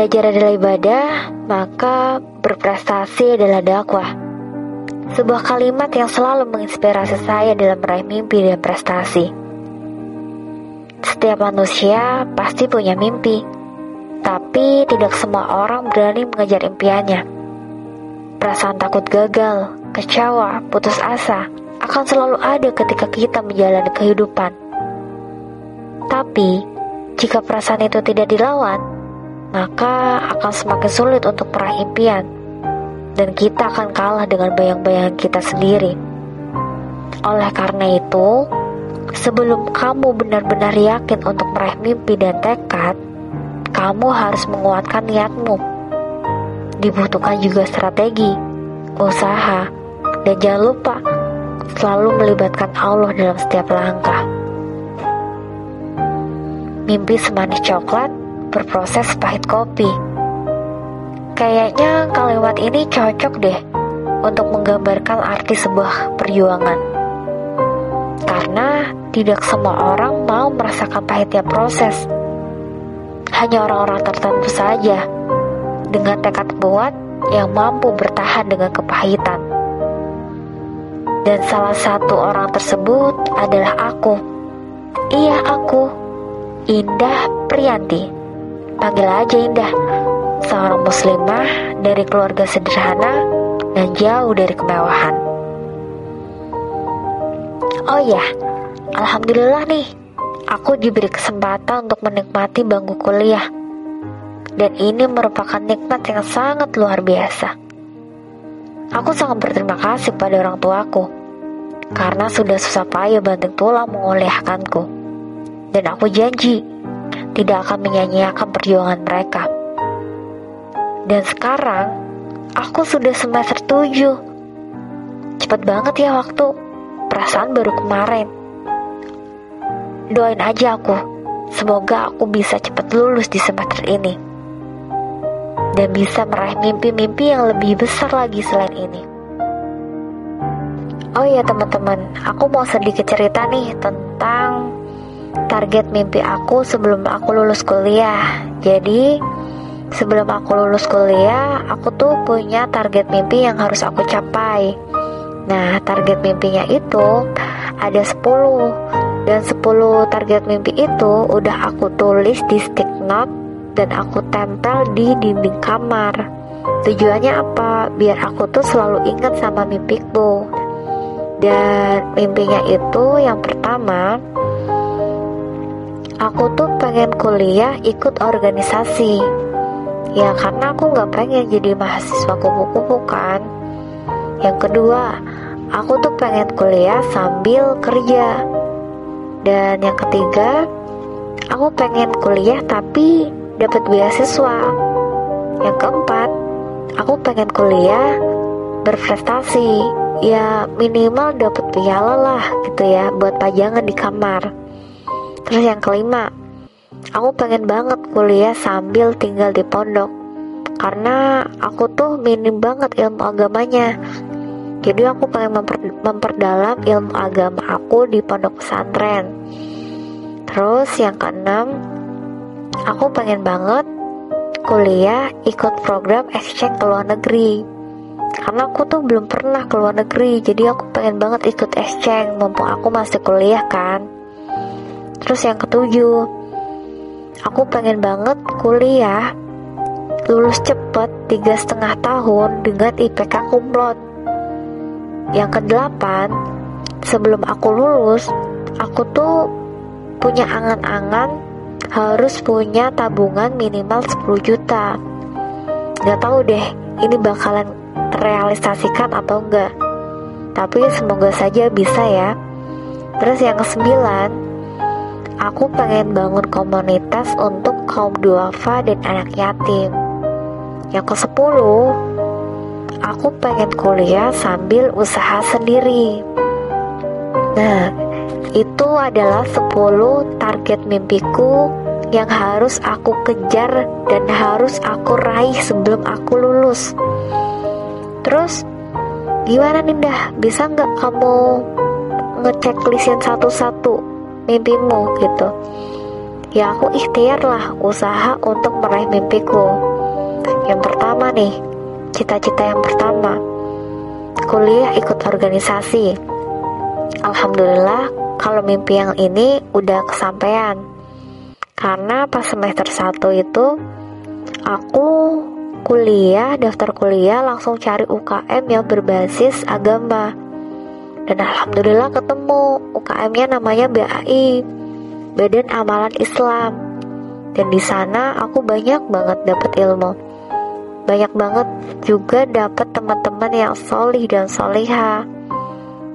belajar adalah ibadah, maka berprestasi adalah dakwah. Sebuah kalimat yang selalu menginspirasi saya dalam meraih mimpi dan prestasi. Setiap manusia pasti punya mimpi, tapi tidak semua orang berani mengejar impiannya. Perasaan takut gagal, kecewa, putus asa akan selalu ada ketika kita menjalani kehidupan. Tapi, jika perasaan itu tidak dilawan, maka akan semakin sulit untuk meraih impian, dan kita akan kalah dengan bayang-bayangan kita sendiri. Oleh karena itu, sebelum kamu benar-benar yakin untuk meraih mimpi dan tekad, kamu harus menguatkan niatmu. Dibutuhkan juga strategi, usaha, dan jangan lupa selalu melibatkan Allah dalam setiap langkah. Mimpi semanis coklat berproses pahit kopi. Kayaknya kalimat ini cocok deh untuk menggambarkan arti sebuah perjuangan. Karena tidak semua orang mau merasakan pahitnya proses. Hanya orang-orang tertentu saja dengan tekad kuat yang mampu bertahan dengan kepahitan. Dan salah satu orang tersebut adalah aku. Iya, aku. Indah Priyanti. Panggil aja Indah. Seorang muslimah dari keluarga sederhana dan jauh dari kemewahan. Oh ya, alhamdulillah nih. Aku diberi kesempatan untuk menikmati bangku kuliah. Dan ini merupakan nikmat yang sangat luar biasa. Aku sangat berterima kasih pada orang tuaku karena sudah susah payah banting tulang menguliahkanku. Dan aku janji tidak akan menyanyiakan perjuangan mereka. Dan sekarang aku sudah semester 7. Cepat banget ya waktu. Perasaan baru kemarin. Doain aja aku. Semoga aku bisa cepat lulus di semester ini dan bisa meraih mimpi-mimpi yang lebih besar lagi selain ini. Oh iya teman-teman, aku mau sedikit cerita nih tentang target mimpi aku sebelum aku lulus kuliah. Jadi, sebelum aku lulus kuliah, aku tuh punya target mimpi yang harus aku capai. Nah, target mimpinya itu ada 10 dan 10 target mimpi itu udah aku tulis di stick note dan aku tempel di dinding kamar. Tujuannya apa? Biar aku tuh selalu ingat sama mimpiku. Dan mimpinya itu yang pertama, aku tuh pengen kuliah ikut organisasi. Ya karena aku nggak pengen jadi mahasiswa kupu-kupu kan. Yang kedua, aku tuh pengen kuliah sambil kerja. Dan yang ketiga, aku pengen kuliah tapi dapat beasiswa. Yang keempat, aku pengen kuliah berprestasi. Ya minimal dapat piala lah gitu ya buat pajangan di kamar. Terus yang kelima, aku pengen banget kuliah sambil tinggal di pondok. Karena aku tuh minim banget ilmu agamanya. Jadi aku pengen memper, memperdalam ilmu agama aku di pondok pesantren. Terus yang keenam, aku pengen banget kuliah ikut program exchange ke luar negeri karena aku tuh belum pernah ke luar negeri jadi aku pengen banget ikut exchange mumpung aku masih kuliah kan terus yang ketujuh aku pengen banget kuliah lulus cepet tiga setengah tahun dengan IPK kumlot. Yang kedelapan sebelum aku lulus aku tuh punya angan-angan harus punya tabungan minimal 10 juta. Gak tahu deh ini bakalan terrealisasikan atau enggak Tapi semoga saja bisa ya. Terus yang kesembilan Aku pengen bangun komunitas untuk kaum duafa dan anak yatim Yang ke sepuluh Aku pengen kuliah sambil usaha sendiri Nah, itu adalah 10 target mimpiku yang harus aku kejar dan harus aku raih sebelum aku lulus. Terus, gimana Ninda? Bisa nggak kamu ngeceklistin satu-satu mimpimu gitu? Ya aku ikhtiar lah usaha untuk meraih mimpiku. Yang pertama nih, cita-cita yang pertama, kuliah ikut organisasi. Alhamdulillah, kalau mimpi yang ini udah kesampaian. Karena pas semester 1 itu aku kuliah, daftar kuliah langsung cari UKM yang berbasis agama. Dan alhamdulillah ketemu UKM-nya namanya BAI, Badan Amalan Islam. Dan di sana aku banyak banget dapat ilmu. Banyak banget juga dapat teman-teman yang solih dan soliha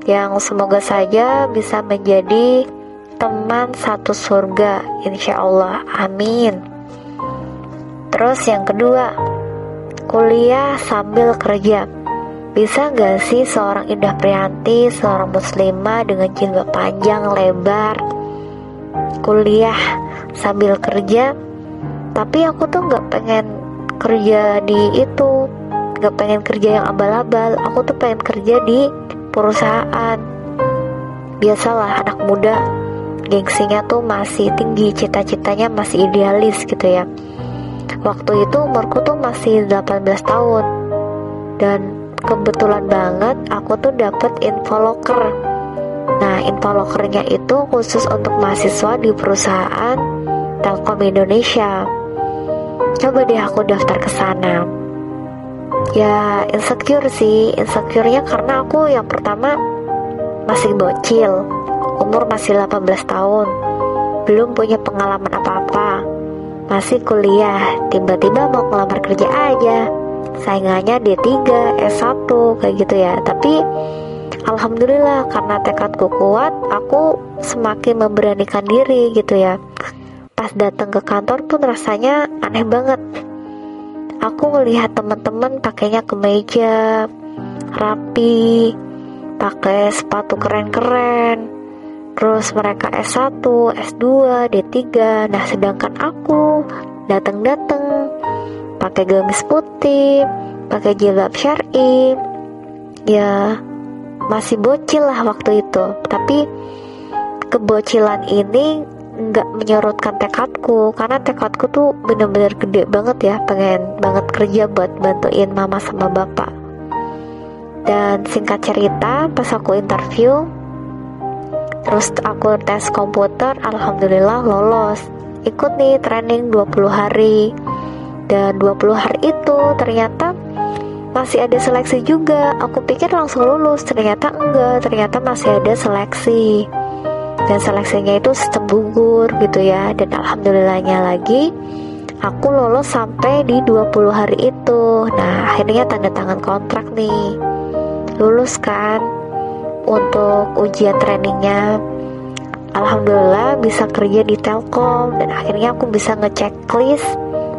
yang semoga saja bisa menjadi teman satu surga insya Allah amin terus yang kedua kuliah sambil kerja bisa gak sih seorang Indah Prianti seorang muslimah dengan jilbab panjang lebar kuliah sambil kerja? Tapi aku tuh gak pengen kerja di itu gak pengen kerja yang abal-abal. Aku tuh pengen kerja di perusahaan. Biasalah anak muda gengsinya tuh masih tinggi cita-citanya masih idealis gitu ya. Waktu itu umurku tuh masih 18 tahun. Dan kebetulan banget aku tuh dapet infoloker nah infolokernya itu khusus untuk mahasiswa di perusahaan Telkom Indonesia. Coba deh aku daftar ke sana. Ya insecure sih. Insecure-nya karena aku yang pertama masih bocil. Umur masih 18 tahun. Belum punya pengalaman apa-apa. Masih kuliah. Tiba-tiba mau ngelamar kerja aja saingannya D3, S1 kayak gitu ya. Tapi Alhamdulillah karena tekadku kuat aku semakin memberanikan diri gitu ya. Pas datang ke kantor pun rasanya aneh banget. Aku ngelihat teman-teman pakainya kemeja rapi pakai sepatu keren-keren. Terus mereka S1, S2, D3 nah sedangkan aku datang-datang pakai gamis putih pakai jilbab syari. Ya masih bocil lah waktu itu. Tapi kebocilan ini nggak menyorotkan tekadku karena tekadku tuh bener-bener gede banget ya. Pengen banget kerja buat bantuin mama sama bapak. Dan singkat cerita pas aku interview terus aku tes komputer alhamdulillah lolos. Ikut nih training 20 hari dan 20 hari itu ternyata masih ada seleksi juga. Aku pikir langsung lulus ternyata enggak ternyata masih ada seleksi. Dan seleksinya itu sistem gugur gitu ya. Dan alhamdulillahnya lagi aku lolos sampai di 20 hari itu. Nah akhirnya tanda tangan kontrak nih. Lulus kan? Untuk ujian trainingnya Alhamdulillah bisa kerja di Telkom. Dan akhirnya aku bisa ngecek list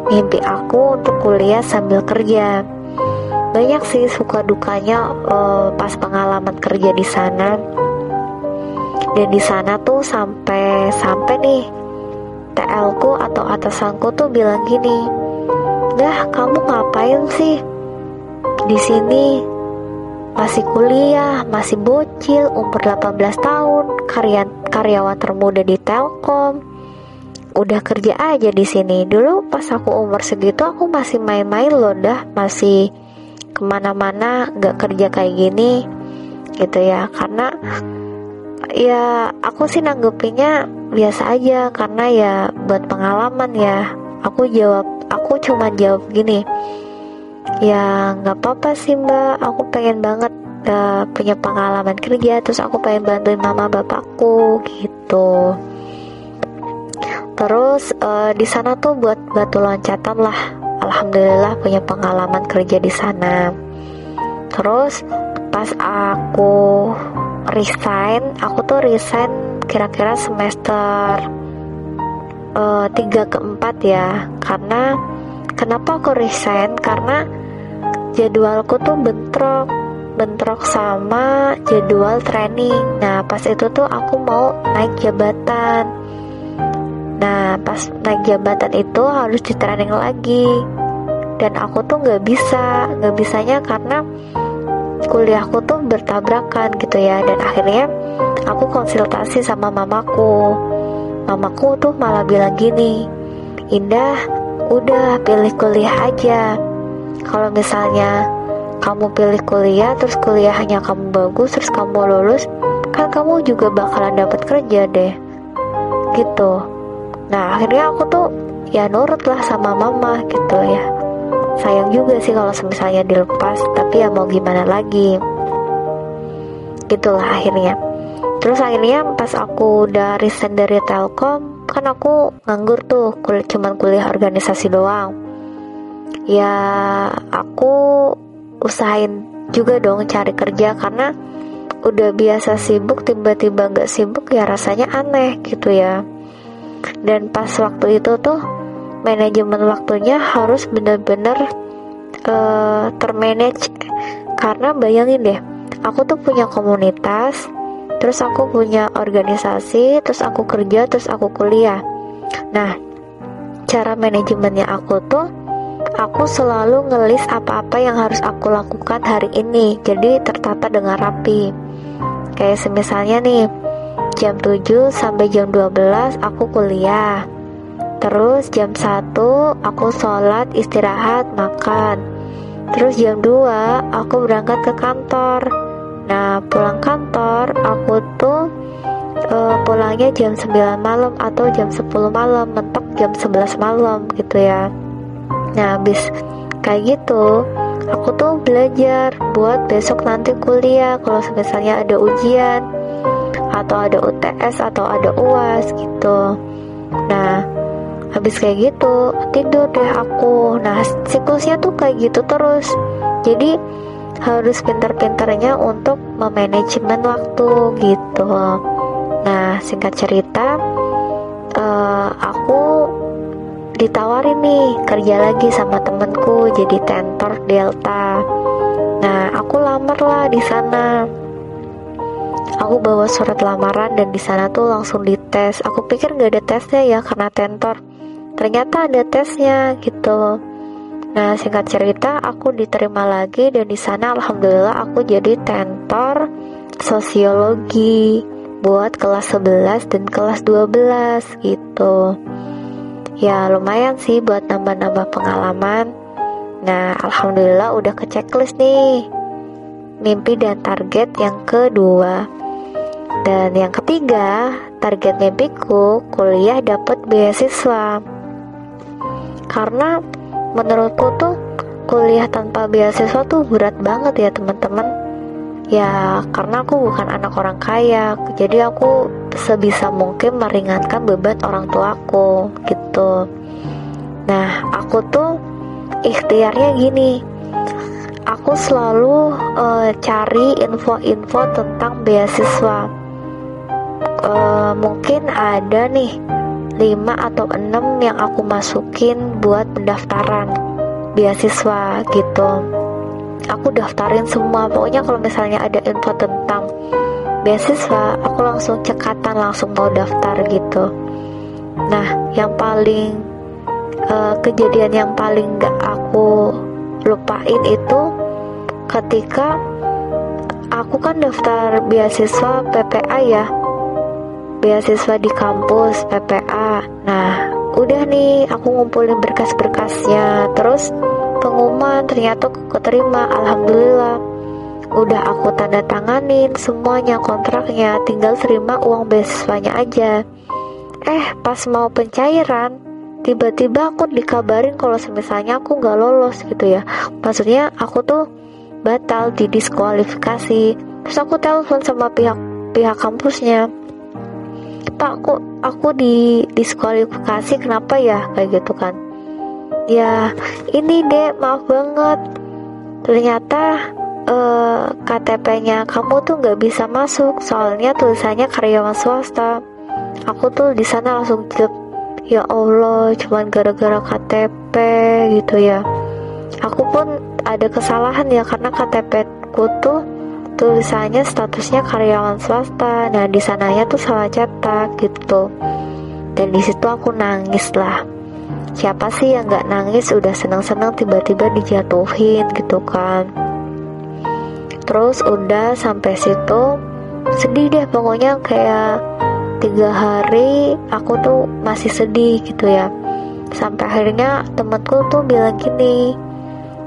mimpi aku untuk kuliah sambil kerja. Banyak sih suka dukanya uh, pas pengalaman kerja di sana. Dan di sana tuh sampai sampai nih TL ku atau atasanku tuh bilang gini dah kamu ngapain sih di sini? Masih kuliah masih bocil umur 18 tahun karyawan karyawan termuda di Telkom udah kerja aja di sini. Dulu pas aku umur segitu aku masih main-main loh dah. Masih ke mana-mana nggak kerja kayak gini gitu ya. Karena ya aku sih nanggepinnya biasa aja. Karena ya buat pengalaman ya. Aku jawab aku cuma jawab gini. Ya nggak apa-apa sih mbak. Aku pengen banget uh, punya pengalaman kerja. Terus aku pengen bantuin mama bapakku gitu terus uh, di sana tuh buat batu loncatan lah. Alhamdulillah punya pengalaman kerja di sana. Terus pas aku resign aku tuh resign kira-kira semester uh, ke 4 ya. Karena kenapa aku resign? Karena jadwalku tuh bentrok bentrok sama jadwal training. Nah pas itu tuh aku mau naik jabatan nah pas naik jabatan itu harus di training lagi. Dan aku tuh nggak bisa nggak bisanya karena kuliahku tuh bertabrakan gitu ya. Dan akhirnya aku konsultasi sama mamaku. Mamaku tuh malah bilang gini Indah udah pilih kuliah aja. Kalau misalnya kamu pilih kuliah terus kuliahnya kamu bagus terus kamu lulus kan kamu juga bakalan dapat kerja deh. Gitu nah akhirnya aku tuh ya nurut lah sama mama gitu ya. Sayang juga sih kalau misalnya dilepas tapi ya mau gimana lagi. Gitulah akhirnya. Terus akhirnya pas aku udah resign dari Telkom kan aku nganggur tuh kul cuman kuliah organisasi doang. Ya aku usahain juga dong cari kerja karena udah biasa sibuk tiba-tiba gak sibuk ya rasanya aneh gitu ya dan pas waktu itu tuh manajemen waktunya harus bener-bener uh, termanage. Karena bayangin deh aku tuh punya komunitas terus aku punya organisasi terus aku kerja terus aku kuliah. Nah cara manajemennya aku tuh aku selalu ngelis apa-apa yang harus aku lakukan hari ini. Jadi tertata dengan rapi. Kayak semisalnya nih, jam 7 sampai jam 12 aku kuliah. Terus jam 1 aku sholat, istirahat, makan. Terus jam 2 aku berangkat ke kantor. Nah, pulang kantor aku tuh uh, pulangnya jam 9 malam atau jam 10 malam, mentok jam 11 malam gitu ya. Nah, habis kayak gitu, aku tuh belajar buat besok nanti kuliah kalau misalnya ada ujian atau ada UTS atau ada UAS gitu nah habis kayak gitu tidur deh aku nah siklusnya tuh kayak gitu terus jadi harus pintar-pintarnya untuk memanajemen waktu gitu nah singkat cerita uh, aku ditawarin nih kerja lagi sama temenku jadi tentor Delta. Nah, aku lamar lah di sana. Aku bawa surat lamaran dan di sana tuh langsung dites. Aku pikir nggak ada tesnya ya karena tentor. Ternyata ada tesnya gitu. Nah, singkat cerita, aku diterima lagi dan di sana alhamdulillah aku jadi tentor sosiologi buat kelas 11 dan kelas 12 gitu ya lumayan sih buat nambah-nambah pengalaman. Nah, alhamdulillah udah ke checklist nih. Mimpi dan target yang kedua. Dan yang ketiga, target mimpiku kuliah dapat beasiswa. Karena menurutku tuh kuliah tanpa beasiswa tuh berat banget ya teman-teman Ya, karena aku bukan anak orang kaya, jadi aku sebisa mungkin meringankan beban orang tuaku gitu. Nah, aku tuh ikhtiarnya gini. Aku selalu uh, cari info-info tentang beasiswa. Uh, mungkin ada nih 5 atau 6 yang aku masukin buat pendaftaran beasiswa gitu. Aku daftarin semua pokoknya kalau misalnya ada info tentang beasiswa aku langsung cekatan langsung mau daftar gitu. Nah yang paling uh, kejadian yang paling gak aku lupain itu ketika aku kan daftar beasiswa PPA ya beasiswa di kampus PPA nah udah nih aku ngumpulin berkas-berkasnya. Terus pengumuman ternyata aku keterima alhamdulillah. Udah aku tanda tanganin semuanya kontraknya tinggal terima uang beasiswanya aja. Eh pas mau pencairan tiba-tiba aku dikabarin kalau misalnya aku nggak lolos gitu ya. Maksudnya aku tuh batal di diskualifikasi. Terus aku telepon sama pihak pihak kampusnya pak aku aku di diskualifikasi kenapa ya? Kayak gitu kan. Ya ini dek maaf banget. Ternyata uh, eh, KTP-nya kamu tuh nggak bisa masuk. Soalnya tulisannya karyawan swasta. Aku tuh di sana langsung cek ya Allah cuman gara-gara KTP gitu ya. Aku pun ada kesalahan ya karena KTP ku tuh tulisannya statusnya karyawan swasta. Nah di sananya tuh salah cetak gitu. Dan di situ aku nangis lah. Siapa sih yang gak nangis? Udah senang-senang tiba-tiba dijatuhin gitu kan. Terus udah sampai situ sedih deh pokoknya. Kayak tiga hari aku tuh masih sedih gitu ya. Sampai akhirnya temanku tuh bilang gini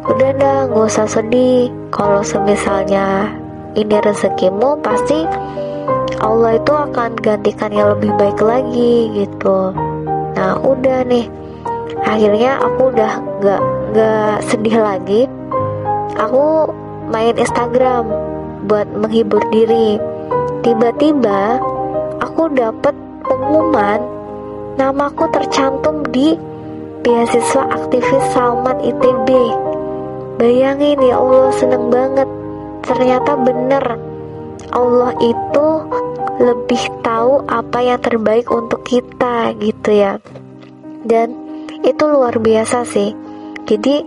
udah dah gak usah sedih. Kalau semisalnya ini rezekimu pasti Allah itu akan gantikan yang lebih baik lagi gitu. Nah udah nih. Akhirnya aku udah gak, gak sedih lagi. Aku main Instagram buat menghibur diri. Tiba-tiba aku dapet pengumuman namaku tercantum di beasiswa aktivis Salman ITB bayangin ya Allah seneng banget ternyata bener Allah itu lebih tahu apa yang terbaik untuk kita gitu ya. Dan itu luar biasa sih. Jadi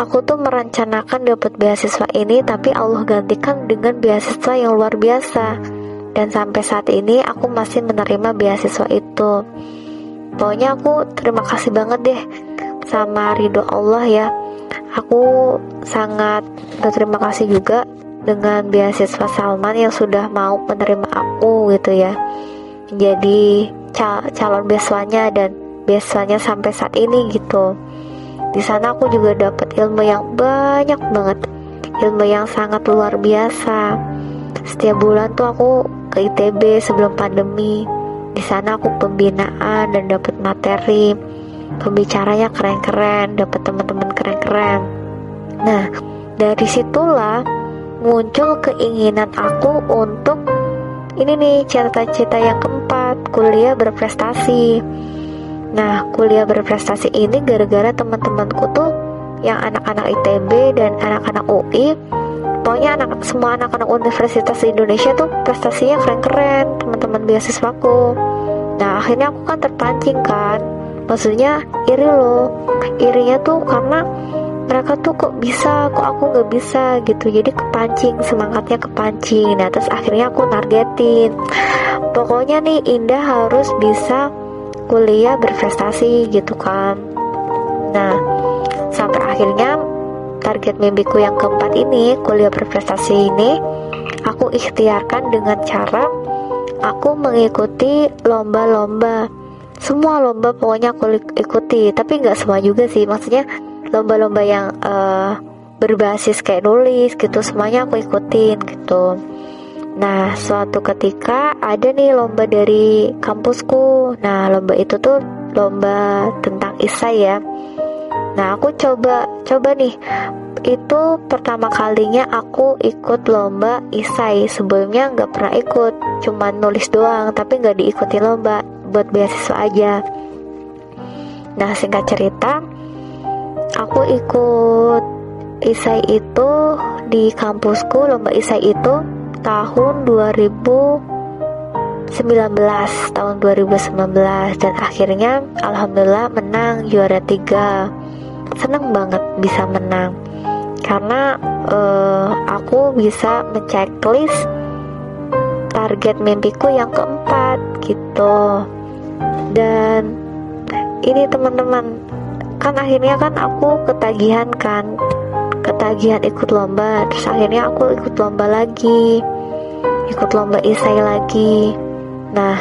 aku tuh merencanakan dapat beasiswa ini tapi Allah gantikan dengan beasiswa yang luar biasa. Dan sampai saat ini aku masih menerima beasiswa itu. Pokoknya aku terima kasih banget deh sama ridho Allah ya aku sangat berterima kasih juga dengan beasiswa Salman yang sudah mau menerima aku gitu ya. Jadi cal calon beasiswanya dan beasiswanya sampai saat ini gitu. Di sana aku juga dapat ilmu yang banyak banget ilmu yang sangat luar biasa. Setiap bulan tuh aku ke ITB sebelum pandemi. Di sana aku pembinaan dan dapat materi pembicaranya keren-keren dapat teman-teman keren-keren. Nah dari situlah muncul keinginan aku untuk ini nih cita-cita yang keempat kuliah berprestasi. Nah kuliah berprestasi ini gara-gara teman-temanku tuh yang anak-anak ITB dan anak-anak UI pokoknya anak semua anak-anak universitas di Indonesia tuh prestasinya keren-keren teman-teman beasiswaku. Nah akhirnya aku kan terpancing kan maksudnya iri loh irinya tuh karena mereka tuh kok bisa kok aku nggak bisa gitu. Jadi kepancing semangatnya kepancing. Nah terus akhirnya aku targetin. Pokoknya nih Indah harus bisa kuliah berprestasi gitu kan. Nah sampai akhirnya target mimpiku yang keempat ini kuliah berprestasi ini aku ikhtiarkan dengan cara aku mengikuti lomba-lomba semua lomba pokoknya aku ikuti tapi nggak semua juga sih. Maksudnya lomba-lomba yang uh, berbasis kayak nulis gitu semuanya aku ikutin gitu. Nah suatu ketika ada nih lomba dari kampusku. Nah lomba itu tuh lomba tentang isai ya. Nah aku coba coba nih. Itu pertama kalinya aku ikut lomba isai. Sebelumnya nggak pernah ikut cuma nulis doang tapi nggak diikuti lomba buat beasiswa aja. Nah singkat cerita aku ikut isai itu di kampusku lomba isai itu tahun 2019 tahun 2019 dan akhirnya alhamdulillah menang juara tiga. Seneng banget bisa menang. Karena uh, aku bisa menceklis target mimpiku yang keempat gitu dan ini teman-teman kan akhirnya kan aku ketagihan kan. Ketagihan ikut lomba terus akhirnya aku ikut lomba lagi. Ikut lomba isai lagi. Nah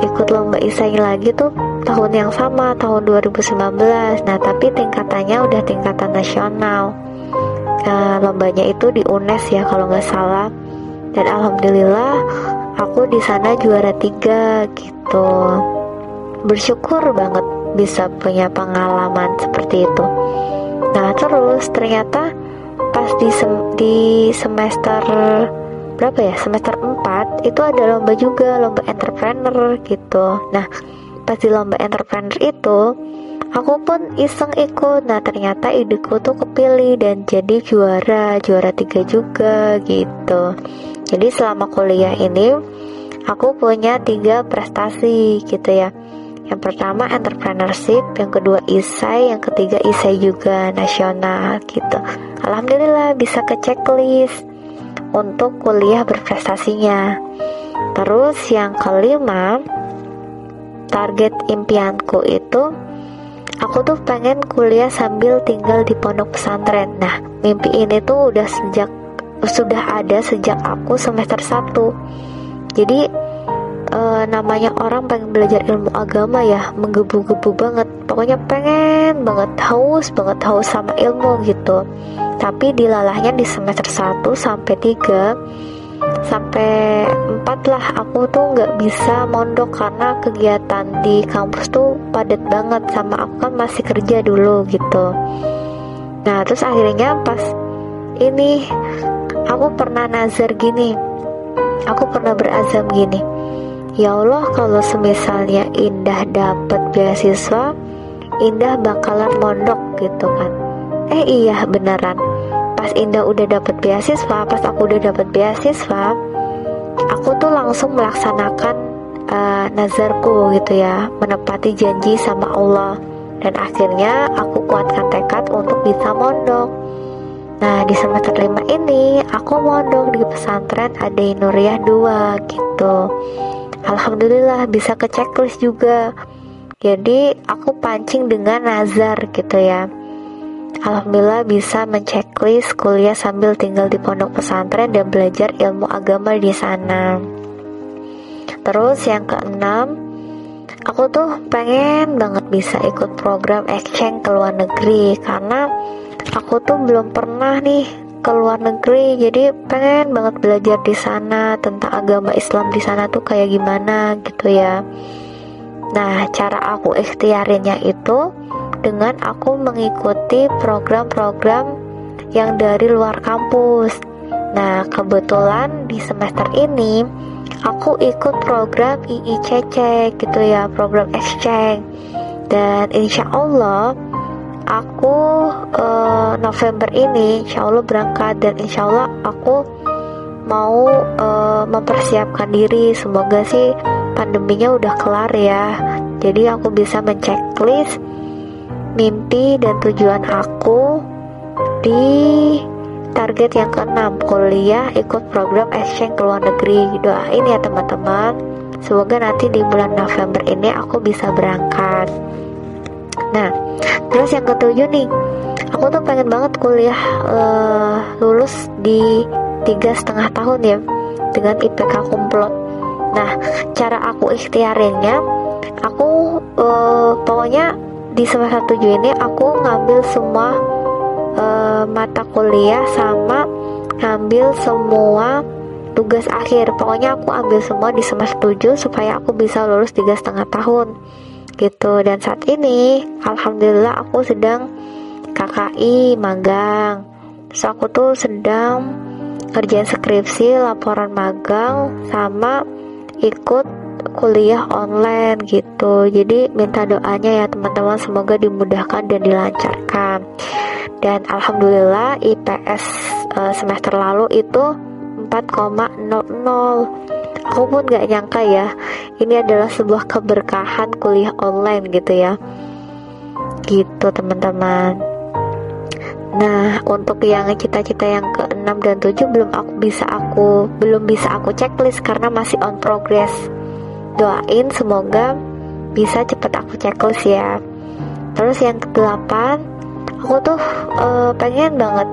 ikut lomba isai lagi tuh tahun yang sama tahun 2019 nah tapi tingkatannya udah tingkatan nasional. Nah, lombanya itu di UNES ya kalau nggak salah. Dan alhamdulillah aku di sana juara tiga gitu bersyukur banget bisa punya pengalaman seperti itu. Nah terus ternyata pas di, sem di semester berapa ya semester 4 itu ada lomba juga lomba entrepreneur gitu. Nah pas di lomba entrepreneur itu aku pun iseng ikut. Nah ternyata ideku tuh kepilih dan jadi juara juara tiga juga gitu. Jadi selama kuliah ini aku punya tiga prestasi gitu ya yang pertama entrepreneurship, yang kedua isai, yang ketiga isai juga nasional gitu. Alhamdulillah bisa ke checklist untuk kuliah berprestasinya. Terus yang kelima, target impianku itu aku tuh pengen kuliah sambil tinggal di pondok pesantren. Nah, mimpi ini tuh udah sejak sudah ada sejak aku semester 1. Jadi uh, namanya orang pengen belajar ilmu agama ya menggebu-gebu banget. Pokoknya pengen banget haus banget haus sama ilmu gitu. Tapi dilalahnya di semester 1 sampai 3 sampai 4 lah. Aku tuh nggak bisa mondok karena kegiatan di kampus tuh padat banget sama aku kan masih kerja dulu gitu. Nah terus akhirnya pas ini aku pernah nazar gini. Aku pernah berazam gini Ya Allah kalau semisalnya Indah dapat beasiswa Indah bakalan mondok gitu kan. Eh iya beneran. Pas Indah udah dapat beasiswa Pas aku udah dapat beasiswa Aku tuh langsung melaksanakan uh, nazarku gitu ya Menepati janji sama Allah. Dan akhirnya aku kuatkan tekad untuk bisa mondok. Nah di semester 5 ini aku mondok di pesantren Ade Nuriyah 2 gitu Alhamdulillah bisa ke checklist juga jadi aku pancing dengan nazar gitu ya Alhamdulillah bisa menceklis kuliah sambil tinggal di pondok pesantren dan belajar ilmu agama di sana. Terus yang keenam, aku tuh pengen banget bisa ikut program exchange ke luar negeri karena aku tuh belum pernah nih ke luar negeri jadi pengen banget belajar di sana tentang agama Islam di sana tuh kayak gimana gitu ya. Nah cara aku ikhtiarinnya itu dengan aku mengikuti program-program yang dari luar kampus. Nah kebetulan di semester ini aku ikut program IICC gitu ya program exchange. Dan insya Allah aku uh, November ini insya Allah berangkat dan insya Allah aku mau uh, mempersiapkan diri. Semoga sih pandeminya udah kelar ya. Jadi aku bisa menceklis mimpi dan tujuan aku di target yang keenam kuliah ikut program exchange ke luar negeri. Doain ya teman-teman. Semoga nanti di bulan November ini aku bisa berangkat. Nah terus yang ketujuh nih aku tuh pengen banget kuliah uh, lulus di tiga setengah tahun ya dengan IPK kumplot. Nah cara aku ikhtiarinnya aku uh, pokoknya di semester tujuh ini aku ngambil semua uh, mata kuliah sama ngambil semua tugas akhir. Pokoknya aku ambil semua di semester 7 supaya aku bisa lulus tiga setengah tahun gitu. Dan saat ini alhamdulillah aku sedang KKI magang. Terus aku tuh sedang kerjaan skripsi laporan magang sama ikut kuliah online gitu. Jadi minta doanya ya teman-teman. Semoga dimudahkan dan dilancarkan. Dan alhamdulillah IPS uh, semester lalu itu 4,00 aku pun gak nyangka ya ini adalah sebuah keberkahan kuliah online gitu ya gitu teman-teman Nah, untuk yang cita-cita yang ke-6 dan 7 belum aku bisa aku belum bisa aku checklist karena masih on progress. Doain semoga bisa cepet aku checklist ya. Terus yang ke-8, aku tuh uh, pengen banget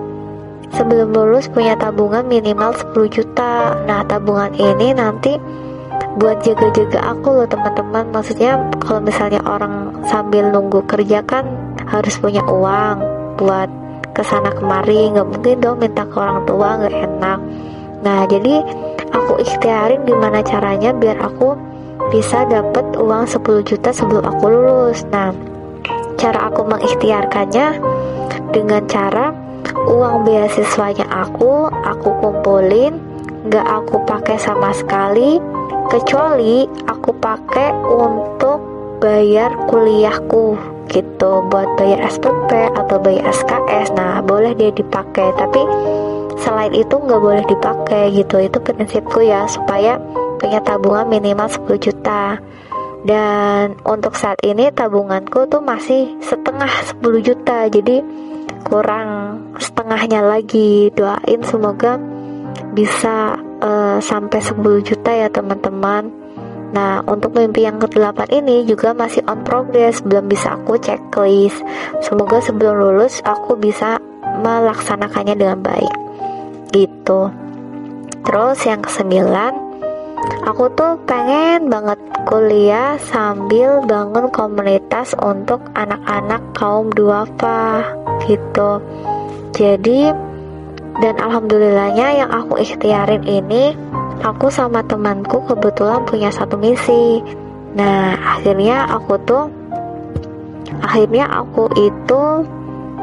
sebelum lulus punya tabungan minimal 10 juta. Nah tabungan ini nanti buat jaga-jaga aku loh teman-teman. Maksudnya kalau misalnya orang sambil nunggu kerja kan harus punya uang buat ke sana kemari. Nggak mungkin dong minta ke orang tua nggak enak. Nah jadi aku ikhtiarin gimana caranya biar aku bisa dapat uang 10 juta sebelum aku lulus. Nah cara aku mengikhtiarkannya dengan cara uang beasiswanya aku aku kumpulin nggak aku pakai sama sekali kecuali aku pakai untuk bayar kuliahku gitu. Buat bayar SPP atau bayar SKS nah boleh dia dipakai tapi selain itu nggak boleh dipakai gitu. Itu prinsipku ya supaya punya tabungan minimal 10 juta. Dan untuk saat ini tabunganku tuh masih setengah 10 juta. Jadi kurang setengahnya lagi. Doain semoga bisa uh, sampai 10 juta ya teman-teman. Nah untuk mimpi yang ke-8 ini juga masih on progress Belum bisa aku checklist. Semoga sebelum lulus aku bisa melaksanakannya dengan baik. Gitu. Terus yang ke-9 aku tuh pengen banget kuliah sambil bangun komunitas untuk anak-anak kaum duafa gitu. Jadi dan alhamdulillahnya yang aku ikhtiarin ini aku sama temanku kebetulan punya satu misi. Nah akhirnya aku tuh akhirnya aku itu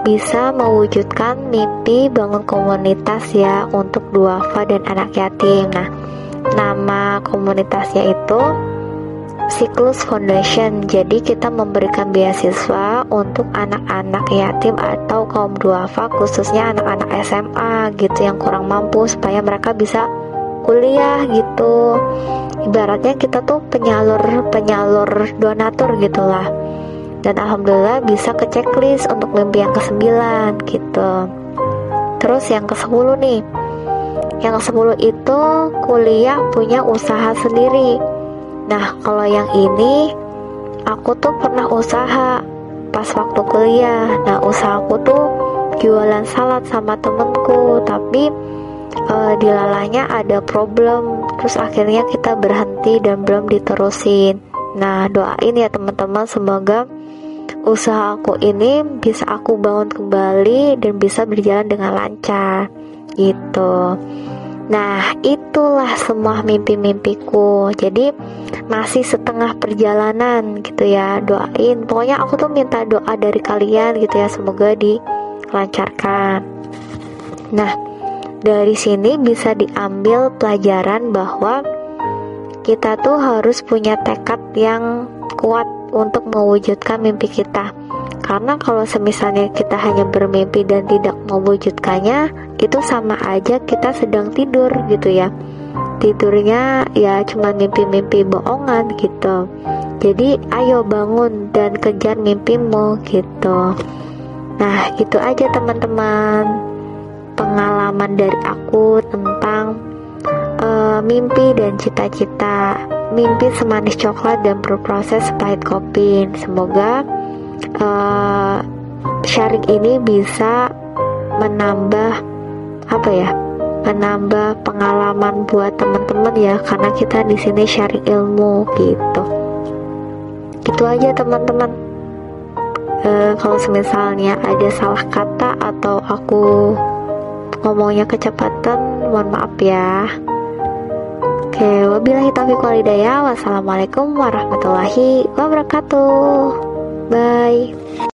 bisa mewujudkan mimpi bangun komunitas ya untuk duafa dan anak yatim. Nah nama komunitasnya itu Siklus Foundation. Jadi kita memberikan beasiswa untuk anak-anak yatim atau kaum duafa khususnya anak-anak SMA gitu yang kurang mampu supaya mereka bisa kuliah gitu. Ibaratnya kita tuh penyalur penyalur donatur gitulah. Dan alhamdulillah bisa ke checklist untuk mimpi yang ke-9 gitu. Terus yang ke-10 nih. Yang ke-10 itu kuliah punya usaha sendiri Nah, kalau yang ini aku tuh pernah usaha pas waktu kuliah. Nah, usahaku tuh jualan salad sama temenku, tapi uh, di lalanya ada problem. Terus akhirnya kita berhenti dan belum diterusin. Nah, doain ya teman-teman semoga usaha aku ini bisa aku bangun kembali dan bisa berjalan dengan lancar gitu. Nah, itulah semua mimpi-mimpiku. Jadi masih setengah perjalanan gitu ya. Doain. Pokoknya aku tuh minta doa dari kalian gitu ya, semoga dilancarkan. Nah, dari sini bisa diambil pelajaran bahwa kita tuh harus punya tekad yang kuat untuk mewujudkan mimpi kita. Karena kalau semisalnya kita hanya bermimpi dan tidak mewujudkannya, itu sama aja kita sedang tidur gitu ya. Tidurnya ya cuma mimpi-mimpi bohongan gitu. Jadi ayo bangun dan kejar mimpimu gitu. Nah, gitu aja teman-teman. Pengalaman dari aku tentang uh, mimpi dan cita-cita. Mimpi semanis coklat dan berproses pahit kopi. Semoga uh, sharing ini bisa menambah apa ya menambah pengalaman buat teman-teman ya karena kita di sini sharing ilmu gitu itu aja teman-teman uh, kalau misalnya ada salah kata atau aku ngomongnya kecepatan mohon maaf ya Oke, wabillahi taufiq walhidayah. Wassalamualaikum warahmatullahi wabarakatuh. Bye.